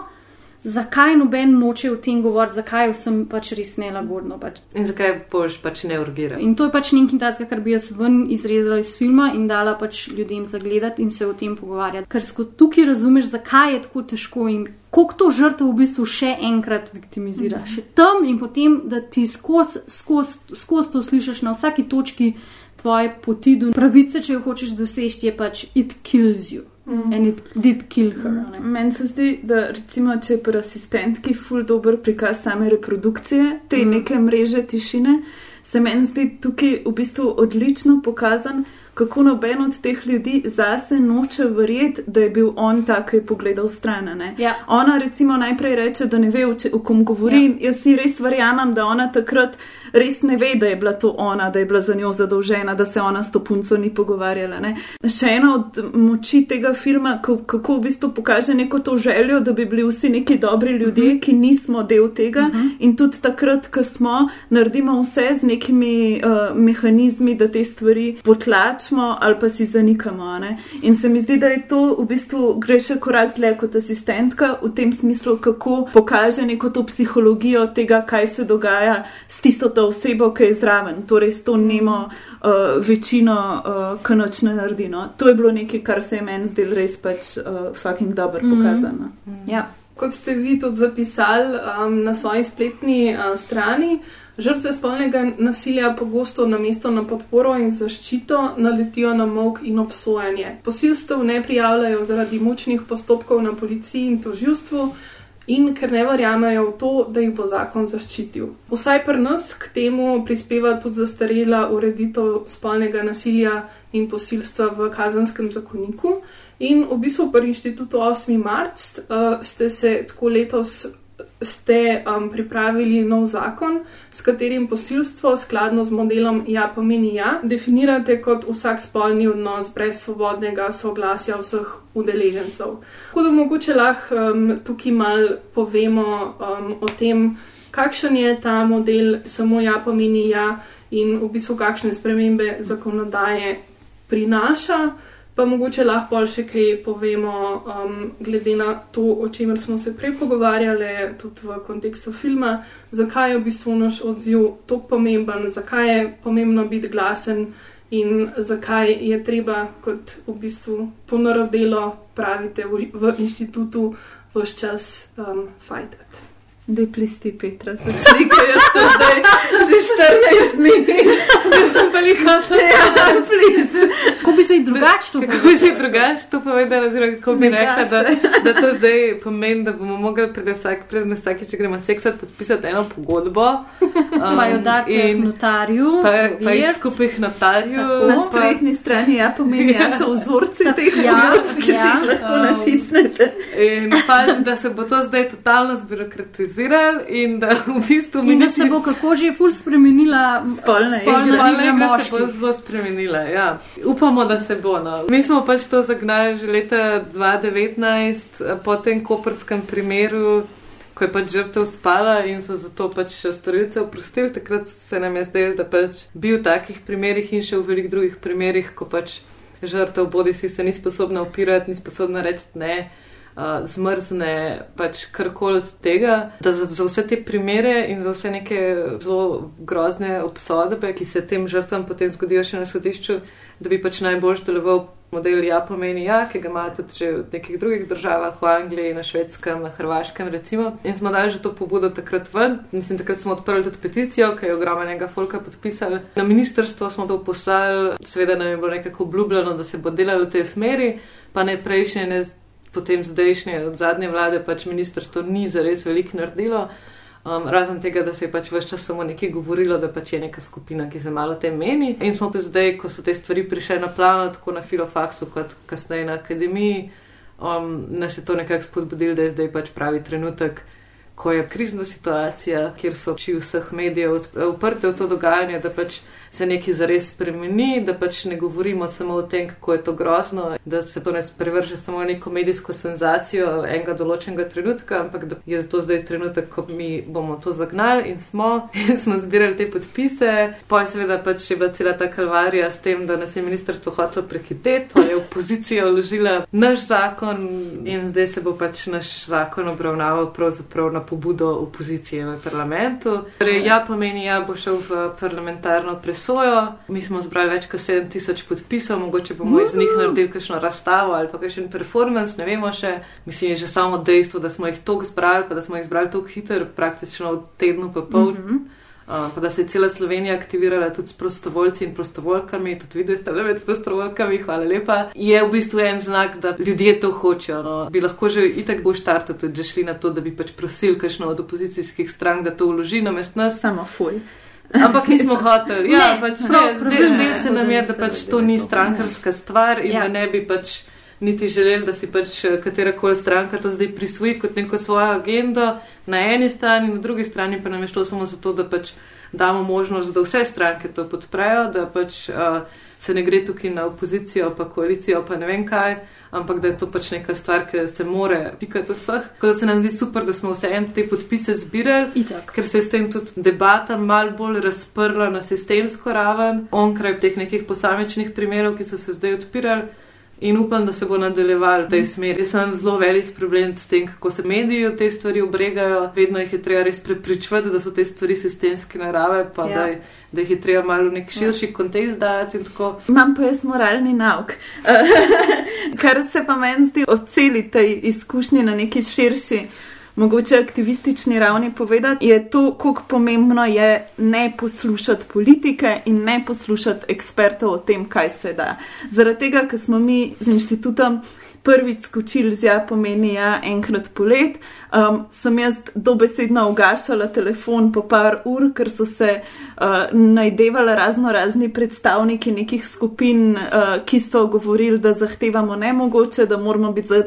zakaj noben noče o tem govoriti, zakaj vsem pač res nelagodno. Pač. In zakaj boš pač ne urgiral. In to je pač nekaj takega, kar bi jaz ven izrezala iz filma in dala pač ljudem zagledati in se o tem pogovarjati. Ker tukaj razumeš, zakaj je tako težko in koliko to žrtev v bistvu še enkrat viktimizira. -hmm. Še tam in potem, da ti skozi skoz, skoz to slišiš na vsaki točki tvoje poti do pravice, če jo hočeš doseči, je pač it kills you. Mm. And it did kill her. Mm. Meni se zdi, da recimo, če je pri asistentki ful dobr prikaz same reprodukcije, te mm. neke mreže tišine, se meni zdi tukaj v bistvu odlično pokazan, kako noben od teh ljudi zase noče verjeti, da je bil on ta, ki je pogledal stran. Ja. Ona recimo najprej reče, da ne ve, o kom govorim. Ja. Jaz si res verjamem, da ona takrat res ne ve, da je bila to ona, da je bila za njo zadolžena, da se ona s to punco ni pogovarjala. Ne? Še ena od moči tega filma, kako v bistvu pokaže neko to željo, da bi bili vsi neki dobri ljudje, uh mhm. -huh. ki nismo del tega uh mhm. -huh. in tudi takrat, ko smo, naredimo vse z nekimi uh, mehanizmi, da te stvari potlačimo ali pa si zanikamo. Ne? In se mi zdi, da je to v bistvu gre še korak dlje kot asistentka v tem smislu, kako pokaže neko to psihologijo tega, kaj se dogaja s tisto to osebo, ki je zraven, torej s to nemo uh, večino, uh, ki noč ne naredi. No. To je bilo nekaj, kar se je meni zdelo res pač uh, fucking dobro mm -hmm. pokazano. Ja. Kot ste vi tudi zapisali um, na svoji spletni uh, strani, žrtve spolnega nasilja pogosto na mesto na podporo in zaščito naletijo na mok in obsojanje. Posilstev ne prijavljajo zaradi močnih postopkov na policiji in toživstvu in ker ne verjamejo v to, da jih bo zakon zaščitil. Vsaj pri nas k temu prispeva tudi zastarela ureditev spolnega nasilja in posilstva v kazanskem zakoniku. In v bistvu pri inštitutu 8. marc uh, ste se tako letos ste um, pripravili nov zakon, s katerim posilstvo skladno z modelom ja pomeni ja, definirate kot vsak spolni odnos brez svobodnega soglasja vseh udeležencev. Tako da mogoče lahko um, tukaj mal povemo um, o tem, kakšen je ta model, samo ja pomeni ja in v bistvu kakšne spremembe zakonodaje prinaša pa mogoče lahko še kaj povemo, um, glede na to, o čemer smo se prej pogovarjali, tudi v kontekstu filma, zakaj je v bistvu naš odziv tako pomemben, zakaj je pomembno biti glasen in zakaj je treba, kot v bistvu ponarodelo pravite v, v inštitutu, vse čas um, fajtati. Da je plisti Petra, začni, ko jaz to zdaj že 14 dni, jaz sem pa jih hotel. Ja, plisti. Kako bi se jih drugače to povedala? Kako bi se jih drugače to povedala, oziroma kako bi rekla, da, da to zdaj pomeni, da bomo mogli pred vsak, pred vsaki, če gremo seksat, podpisati eno pogodbo. Um, pa jo dati in notarju. Pa, pa jih skupaj notarju. Tako, na spletni strani, ja, pomeni, ja, so vzorci teh ja, pogodb, ki ja, jih lahko um, natisnete. In pač, da se bo to zdaj totalno zbirokratiziralo organizirali in da v bistvu mi. In da se bo kako že ful spremenila spolna igra, se bo zelo spremenila. Ja. Upamo, da se bo. No. Mi smo pač to zagnali že leta 2019 po tem koprskem primeru. Ko je pač žrtev spala in so zato pač še storilce oprostili, takrat se nam je zdelo, da pač bi v takih primerih in še v velikih drugih primerih, ko pač žrtev bodi si se ni sposobna opirati, ni sposobna reči ne, uh, zmrzne pač karkoli od tega, da za, za vse te primere in za vse neke zelo grozne obsodbe, ki se tem žrtvam potem zgodijo še na sodišču, da bi pač najbolj deloval Model ja pomeni ja, ki ga imajo tudi že v nekih drugih državah, v Angliji, na švedskem, na hrvaškem. Recimo. In smo dali že to pobudo takrat ven. Mislim, takrat smo odprli tudi peticijo, ki je ogromnega folka podpisali. Na ministrstvo smo to poslali, seveda nam je bilo nekako obljubljeno, da se bo delalo v tej smeri, pa ne prejšnje, ne potem zdajšnje, od zadnje vlade pač ministrstvo ni zares veliko naredilo. Um, razen tega, da se je pač vse čas samo nekaj govorilo, da pač je neka skupina, ki se malo tem meni. In smo tudi zdaj, ko so te stvari prišle na plano, tako na filofaksu, kot kasneje na akademiji, um, nas je to nekako spodbudilo, da je zdaj pač pravi trenutek, ko je krizna situacija, kjer so oči vseh medijev uprte v to dogajanje, da pač se nekaj zares spremeni, da pač ne govorimo samo o tem, kako je to grozno, da se to ne sprevrže samo neko medijsko senzacijo enega določenega trenutka, ampak da je to zdaj trenutek, ko mi bomo to zagnali in smo, in smo zbirali te podpise. Pa je seveda pač še bila cela ta kalvarija s tem, da nas je ministrstvo hotelo prehiteti, pa je opozicija vložila naš zakon in zdaj se bo pač naš zakon obravnaval pravzaprav na pobudo opozicije v parlamentu. Torej, ja pomeni, ja bo šel v parlamentarno presojo presojo. Mi smo zbrali več kot 7000 podpisov, mogoče bomo iz njih naredili kakšno razstavo ali pa kakšen performance, ne vemo še. Mislim, je že samo dejstvo, da smo jih toliko zbrali, pa da smo jih zbrali tako hitro, praktično v tednu pa pol. Mm -hmm. Uh, pa da se je cela Slovenija aktivirala tudi s prostovoljci in prostovoljkami, tudi vi ste le med prostovoljkami, hvala lepa. Je v bistvu en znak, da ljudje to hočejo. No. Bi lahko že itak bo štarto tudi šli na to, da bi pač prosili kakšno od opozicijskih strank, da to vloži na mest nas. Samo fuj. Ampak nismo hoteli. Ja, pač ne, zdaj, zdaj se nam je, da pač to ni strankarska stvar in ja. da ne bi pač niti želeli, da si pač katera koli stranka to zdaj prisvoji kot neko svojo agendo na eni strani, na drugi strani pa nam je šlo samo zato, da pač damo možnost, da vse stranke to podprejo, da pač uh, se ne gre tukaj na opozicijo, pa koalicijo, pa ne vem kaj ampak da je to pač neka stvar, ki se more tikati vseh. Tako da se nam zdi super, da smo vse en te podpise zbirali, ker se je s tem tudi debata mal bolj razprla na sistemsko raven, onkraj teh nekih posamičnih primerov, ki so se zdaj odpirali. In upam, da se bo nadaljeval v tej smeri. Jaz sem zelo velik problem s tem, kako se mediji te stvari obregajo. Vedno jih je treba res prepričati, da so te stvari sistemske narave, pa ja. da, je, da jih je treba malo v nek širši ja. kontekst dati. Imam pa jaz moralni nauk. Kar se pa meni zdi od celi tej izkušnji na neki širši mogoče aktivistični ravni povedati, je to, kako pomembno je ne poslušati politike in ne poslušati ekspertov o tem, kaj se da. Zaradi tega, ker smo mi z inštitutom prvič skočili z ja, pomeni ja, enkrat polet, um, sem jaz dobesedno ugašala telefon po par ur, ker so se uh, najdevali razno razni predstavniki nekih skupin, uh, ki so govorili, da zahtevamo nemogoče, da moramo biti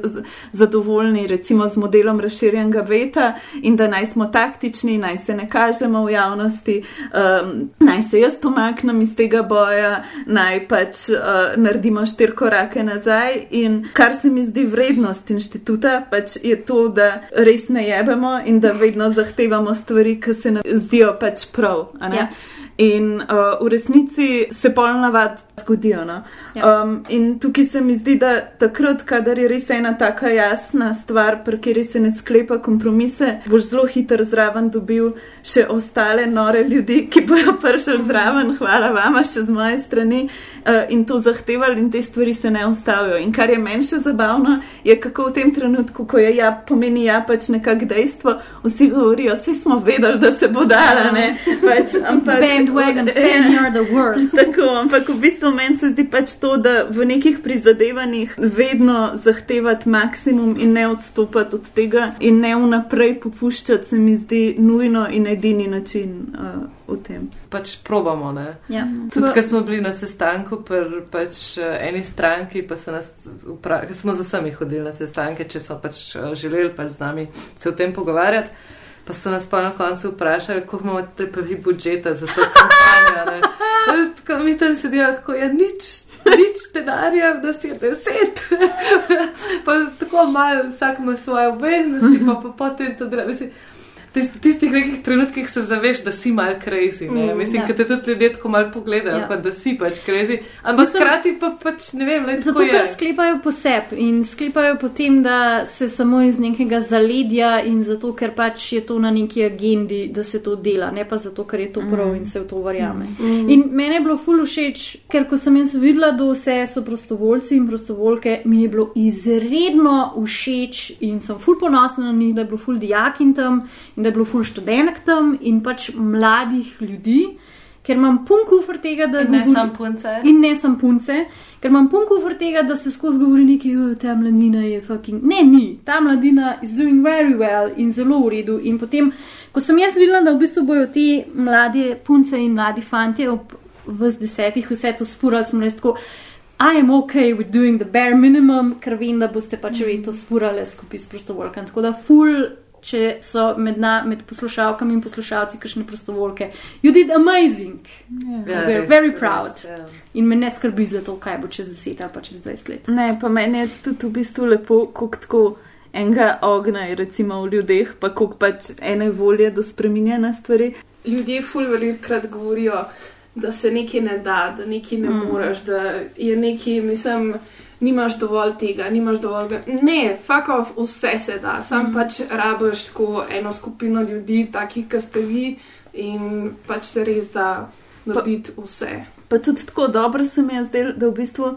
zadovoljni recimo z modelom razširjenega veta in da naj smo taktični, naj se ne kažemo v javnosti, um, naj se jaz omaknem iz tega boja, naj pač uh, naredimo štir korake nazaj in kar se mi zdi vrednost inštituta, pač je to, da res ne jebemo in da vedno zahtevamo stvari, ki se nam zdijo pač prav. Ja. In uh, v resnici se polnavad zgodijo. No? Ja. Um, in tukaj se mi zdi, da takrat, kadar je res ena taka jasna stvar, pri kateri se ne sklepa kompromise, boš zelo hitro zraven dobil še ostale nore ljudi, ki bojo prišli zraven, hvala vama še z moje strani uh, in to zahtevali in te stvari se ne ustavijo. In kar je meni še zabavno, je kako v tem trenutku, ko je ja, pomeni ja pač nekak dejstvo, vsi govorijo, vsi smo vedeli, da se bo dala, ne? Pač, ampak, Bandwagon, fan, you're the worst. Tako, ampak v bistvu meni se zdi pač to, da v nekih prizadevanjih vedno zahtevati maksimum in ne odstopati od tega, in ne vnaprej popuščati, se mi zdi nujno in edini način uh, v tem. Pač probamo. Ja. Tudi, ko smo bili na sestanku, pri pač, uh, eni stranki, pa se nas, smo z vsemi hodili na sestanke, če so pač uh, želeli pač z nami se o tem pogovarjati. Pa so nas pa na koncu vprašali, kako imamo te pa vi budžeta za to kampanjo. Tako mi tam sedijo, tako je ja, nič, nič denarja, da si je deset. pa tako malo, vsak ima svoje obveznosti, pa, potem to drago. Tis- tistih nekih trenutkih se zaveš, da si mal crazy. Ne? Mm, Mislim, ja. da te tudi ljudje tako mal pogledajo, Ja. ja. kot da si pač crazy. Ampak Mislim- hkrati pa pač ne vem, le Zato, ker sklepajo poseb in sklepajo potem, da se samo iz nekega zaledja in zato, ker pač je to na neki agendi, da se to dela, ne pa zato, ker je to prav in se v to verjame. Mm. In meni je bilo ful všeč, ker ko sem jaz videla, da vse so prostovoljci in prostovoljke, mi je bilo izredno všeč in sem ful ponosna na njih, da je bilo ful dijakin tam da je bilo ful študentk tam in pač mladih ljudi. Ker imam pun kufr tega, da In ne govori- samo punce. In ne sem punce, ker imam pun kufr tega, da se skozi govori neki, "Oh, ta mladina je fucking. Ne, ni, ta mladina is doing very well in zelo v redu. In potem, ko sem jaz videla, da v bistvu bojo te mlade punce in mladi fantje ob vs desetih vse to spurali, sem res tako. I am okay with doing the bare minimum, ker vem, da boste pač vi to spurali skupaj s prostovoljkami. Tako da ful, če so med, na, med poslušalkami in poslušalci kakšne prostovoljke. You did amazing. Ja, We're res, very res, proud. ja. In me ne skrbi za to, kaj bo čez 10 ali pa čez 20 let. Ne, pa meni je tudi v bistvu lepo, koliko tako enega ognja je recimo v ljudeh, pa koliko pač ene volje do spreminjanja stvari. Ljudje ful velikrat govorijo, da se nekaj ne da, da nekaj ne mm. moreš, da je nekaj, mislim, nimaš dovolj tega, nimaš dovolj. ga- Ne, fuck off, vse se da, sam mm. pač rabiš tako eno skupino ljudi, takih, kot ste vi, in pač se res da narediti vse. Pa tudi tako dobro se mi je zdelo, da v bistvu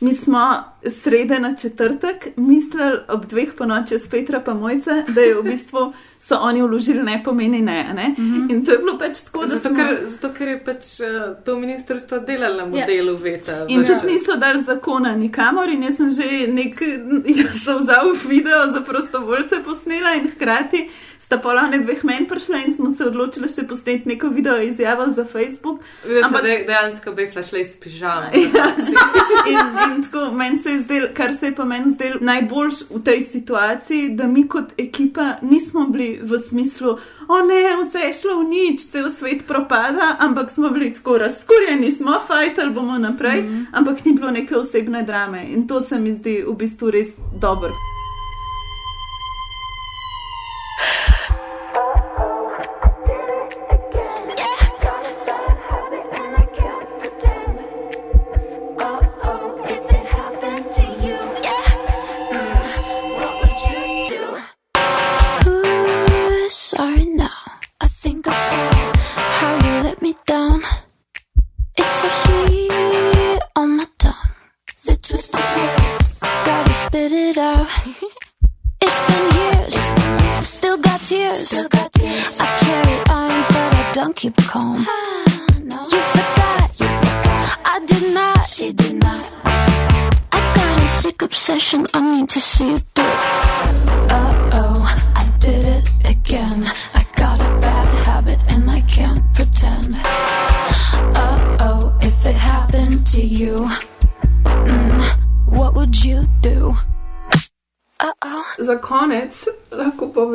mi smo srede na četrtek mislili ob dveh po noči s Petra pa mojce, da je v bistvu so oni vložili ne pomeni ne. a ne? Mm -hmm. In to je bilo pač tako, da Zato, smo- ker, zato, ker je pač uh, to ministrstvo delalo na modelu ja. veta. In tudi čas. niso dali zakona nikamor, in jaz sem že nek, jaz sem vzal video za prostovoljce posnela in hkrati sta polovne dveh men prišla in smo se odločili še posneti neko video izjavo za Facebook. Videla sem, Ampak- da je dejansko besla šla iz pižama. Ja, in, in tako meni se je zdelo, kar se je pa meni zdelo najboljš v tej situaciji, da mi kot ekipa nismo bili v smislu, o ne, vse je šlo v nič, cel svet propada, ampak smo bili tako razkurjeni, smo fajtali bomo naprej, mm -hmm. ampak ni bilo neke osebne drame in to se mi zdi v bistvu res dobro.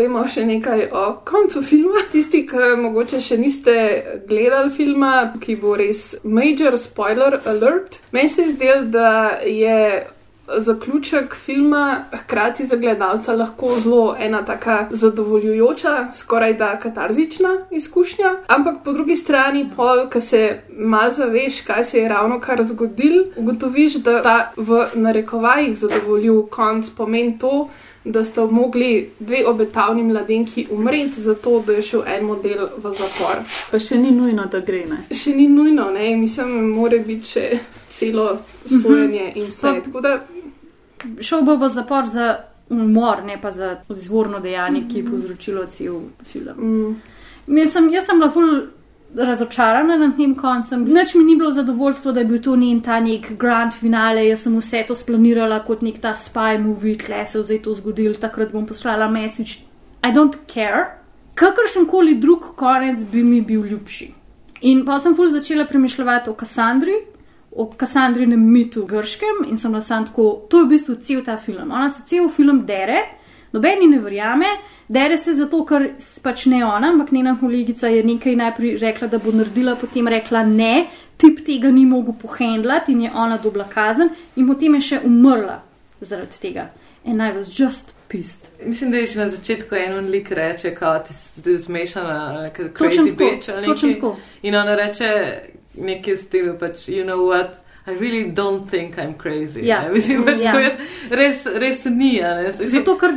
Povemo še nekaj o koncu filma. Tisti, ki mogoče še niste gledali filma, ki bo res major spoiler alert. Meni se je zdelo, da je zaključek filma hkrati za gledalca lahko zelo ena taka zadovoljujoča, skoraj da katarzična izkušnja. Ampak po drugi strani, pol, ki se mal zaveš, kaj se je ravno kar zgodil, ugotoviš, da ta v narekovajih zadovoljil konc pomeni to, da sta mogli dve obetavni mladenki umreti, zato da je šel en model v zapor. Pa še ni nujno, da gre. Ne? Še ni nujno, ne? mislim, mora biti še celo sojenje in vse. Pa- da Šel bo v zapor za umor, ne pa za izvorno dejanje, ki je povzročilo cel film. Mm. Mislim, jaz sem bila ful razočarana nad tem koncem. Nič mi ni bilo zadovoljstvo, da je bil to njen ta nek grand finale. Jaz sem vse to splanirala kot nek ta spy movie, tle se je zdaj to zgodilo, takrat bom poslala message. I don't care. Kakršen koli drug konec bi mi bil ljubši. In pa sem ful začela premišljati o Kassandri, o Kassandrinem mitu grškem in sem bila sam tako, to je v bistvu cel ta film. Ona se cel film dere, noben ji ne verjame, dere se zato, ker pač ne ona, ampak njena kolegica je nekaj najprej rekla, da bo naredila, potem rekla ne, tip tega ni mogel pohendlati in je ona dobila kazen in potem je še umrla zaradi tega. And I was just pist. Mislim, da je že na začetku en lik reče, da je zmešana, Točno crazy tako, bitch ali nekaj. In ona reče nekaj v stilu, pač, you know what. I really don't think I'm crazy. Ja. ne. Mislim, pač, Ja. je res, res ni. Ne? Mislim, Zato, ker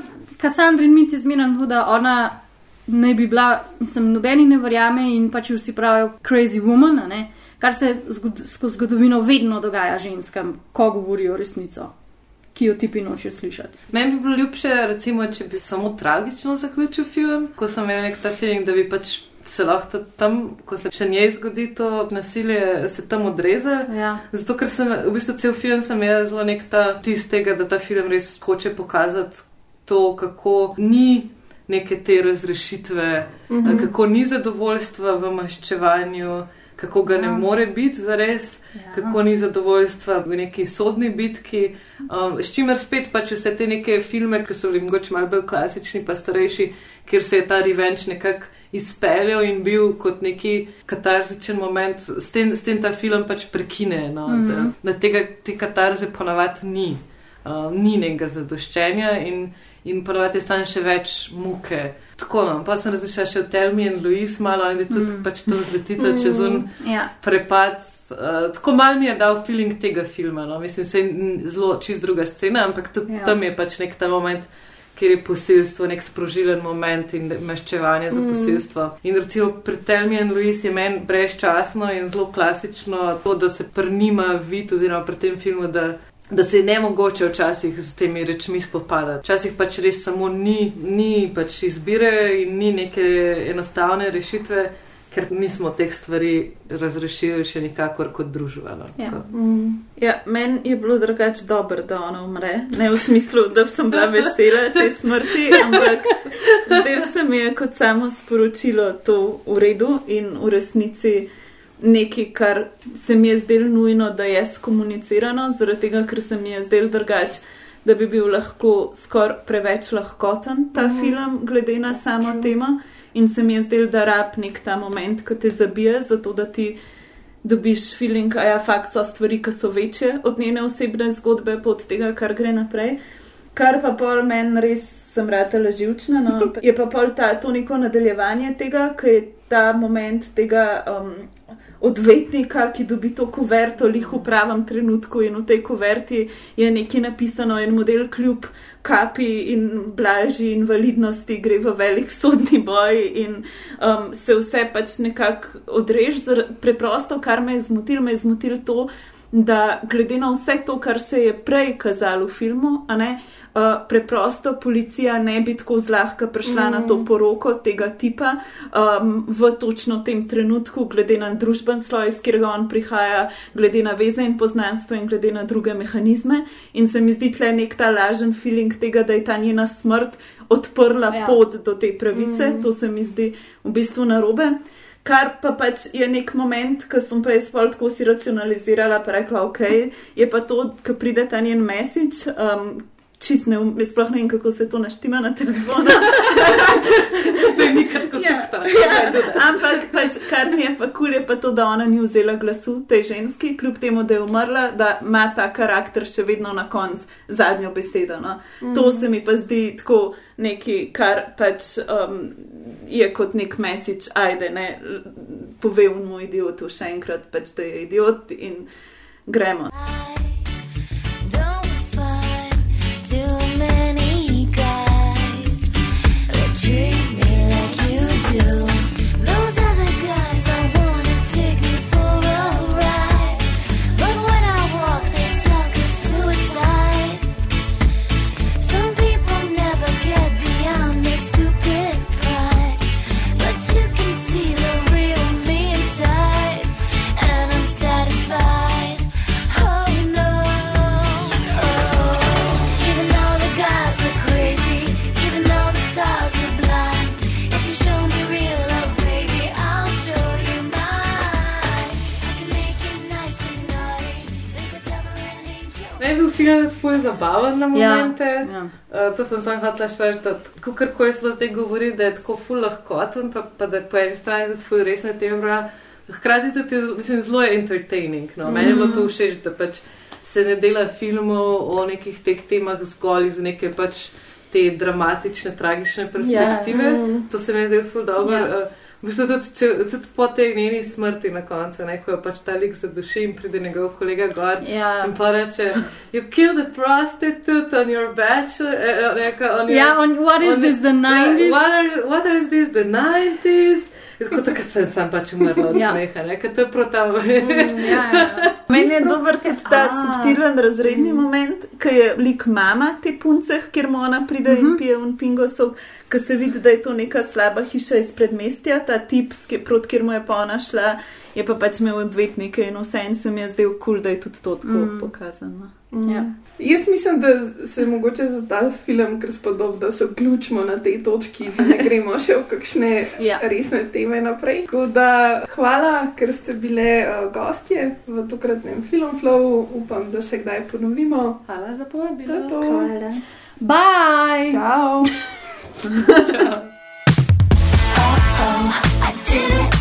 Kassandrin mit je zmeren, da ona ne bi bila, mislim, nobeni ne verjame in pač vsi pravijo crazy woman, ne? kar se zgod skozi zgodovino vedno dogaja ženskam, ko govorijo resnico, ki jo tipi nočejo slišati. Meni bi bilo ljubše, recimo, če bi samo tragično zaključil film, ko sem imel nek ta feeling, da bi pač se lahko tam, ko se še njej zgodi to nasilje, se tam odrezal. Ja. Zato, ker sem v bistvu cel film sem imel zelo nek ta tistega, da ta film res hoče pokazati to, kako ni neke te razrešitve, Mhm. mhm. kako ni zadovoljstva v maščevanju. Kako ga ne Ja. more biti za res, Ja. kako ni zadovoljstva v neki sodni bitki. Um, s čimer spet pač vse te neke filme, ki so bili mogoče malo bolj klasični, pa starejši, kjer se je ta revenge nekako izpeljal in bil kot neki katarzičen moment, s tem, s tem ta film pač prekine. No, Mhm. da, da tega, te katarze ponavadi ni, uh, ni nekega zadoščenja in, in ponavadi je stane še več muke. Tako no, pa sem razmišljala še o Telmi in Louis malo, in da tudi Mm. pač tam zletita mm. čez un Ja. prepad. Uh, tako mal mi je dal feeling tega filma. No. Mislim, da je zelo čist druga scena, ampak tudi Ja. ja. tam je pač nek ta moment, kjer je posilstvo, nek sprožilen moment in maščevanje za Mm. posilstvo. In recimo pri Telmi in Louis je meni brezčasno in zelo klasično to, da se prnima vid oziroma pri tem filmu, da. Da se je ne mogoče včasih z temi rečmi spopadati. Včasih pač res samo ni, ni pač izbire in ni neke enostavne rešitve, ker nismo teh stvari razrešili še nikakor kot družba. No. Ja. Tako. Ja, meni je bilo drugače dobro, da ona umre. Ne v smislu, da sem bila vesela te smrti, ampak zdaj se mi je kot samo sporočilo to v redu in v resnici nekaj, kar se mi je zdelo nujno, da je skomunicirano, zaradi tega, ker se mi je zdelo drugače. Da bi bil lahko skoraj preveč lahkoten ta Mhm. film, glede na samo temo, in se mi je zdelo, da rab nek ta moment, ko te zabije, zato da ti dobiš feeling, da ja, fakt so stvari, ki so večje od njene osebne zgodbe, pa od tega, kar gre naprej. Kar pa pol meni res sem ratela živčna. No. Je pa pol ta, to neko nadaljevanje tega, ki je ta moment tega um, odvetnika, ki dobi to kuverto lih v pravem trenutku in v tej kuverti je nekaj napisano, en model kljub kapi in blažji invalidnosti gre v velik sodni boj in um, se vse pač nekako odrež. Preprosto, kar me je zmotilo, me je zmotilo to, da glede na vse to, kar se je prej kazalo v filmu, a ne, uh, preprosto policija ne bi tako zlahka prišla mm. na to poroko tega tipa um, v točno tem trenutku, glede na družben sloj, iz katerega on prihaja, glede na veze in poznanstvo in glede na druge mehanizme. In se mi zdi tle nek ta lažen feeling tega, da je ta njena smrt odprla Ja. pot do te pravice. Mm. To se mi zdi v bistvu narobe. Kar pa pač je nek moment, ko sem pa jaz pol tako si racionalizirala, pa rekla, ok, je pa to, ko pride ta njen message. Um, Čist ne, um- sploh ne vem, kako se to naštima na telefonu. Zdaj nikar kot ja, tukaj. ja, ampak pač, kar mi je pa kul, je pa to, da ona ni vzela glasu tej ženski, kljub temu, da je umrla, da ima ta karakter še vedno na koncu zadnjo besedo. No. Mm. To se mi pa zdi tako nekaj, kar pač um, je kot nek message, ajde, ne, pove v moj idiotu še enkrat, pač, da je idiot in gremo. Too Ne bi bil film tudi ful zabaven na Ja, momente. ja. Uh, to sem sam hotela še reči, da kakorkoli smo zdaj govorili, da je tako ful lahkoten, pa, pa da po eni strani tudi ful resne teme. bra. Hkrati tudi, mislim, zelo je entertaining. No. Meni je bilo to všeč, da pač se ne dela filmov o nekih teh temah zgolj iz neke pač te dramatične, tragične perspektive. Ja, mm. To se mi je zdelo ful dobro. Ja. Uh, v bistvu tudi, če, tudi po tej njeni smrti na koncu, ne, ko jo pač ta lik zaduši in pride njegov kolega gor Ja. in pa reče: You killed a prostitute on your bachelor. Eh, eh, on your, Ja, on- what is on this, the 90s? What, are, what is this, the 90s? Tako da sem, sem pač umrla od Ja. smeha, ne, ker to je prav tam. Meni je dober tudi ta A. subtilen razredni moment, ki je lik mama te punce, kjer mu ona pride uh -huh. in pije un pingo sok, ki se vidi, da je to neka slaba hiša iz predmestja, ta tip, proti kjer mu je pa ona šla, je pa pač imel odvetnike in vse in se mi je zdel kul, cool, da je tudi to tako Mm. Mm. Ja. Jaz mislim, da se mogoče za ta film kar spodob, da se vključimo na tej točki, da ne gremo še v kakšne ja. resne teme naprej. Tako da hvala, ker ste bile uh, gostje v tokratnem filmflowu. Upam, da še kdaj ponovimo. Hvala za povabilo. To to. Hvala. Bye! Ciao! Ciao. oh, oh, I did it.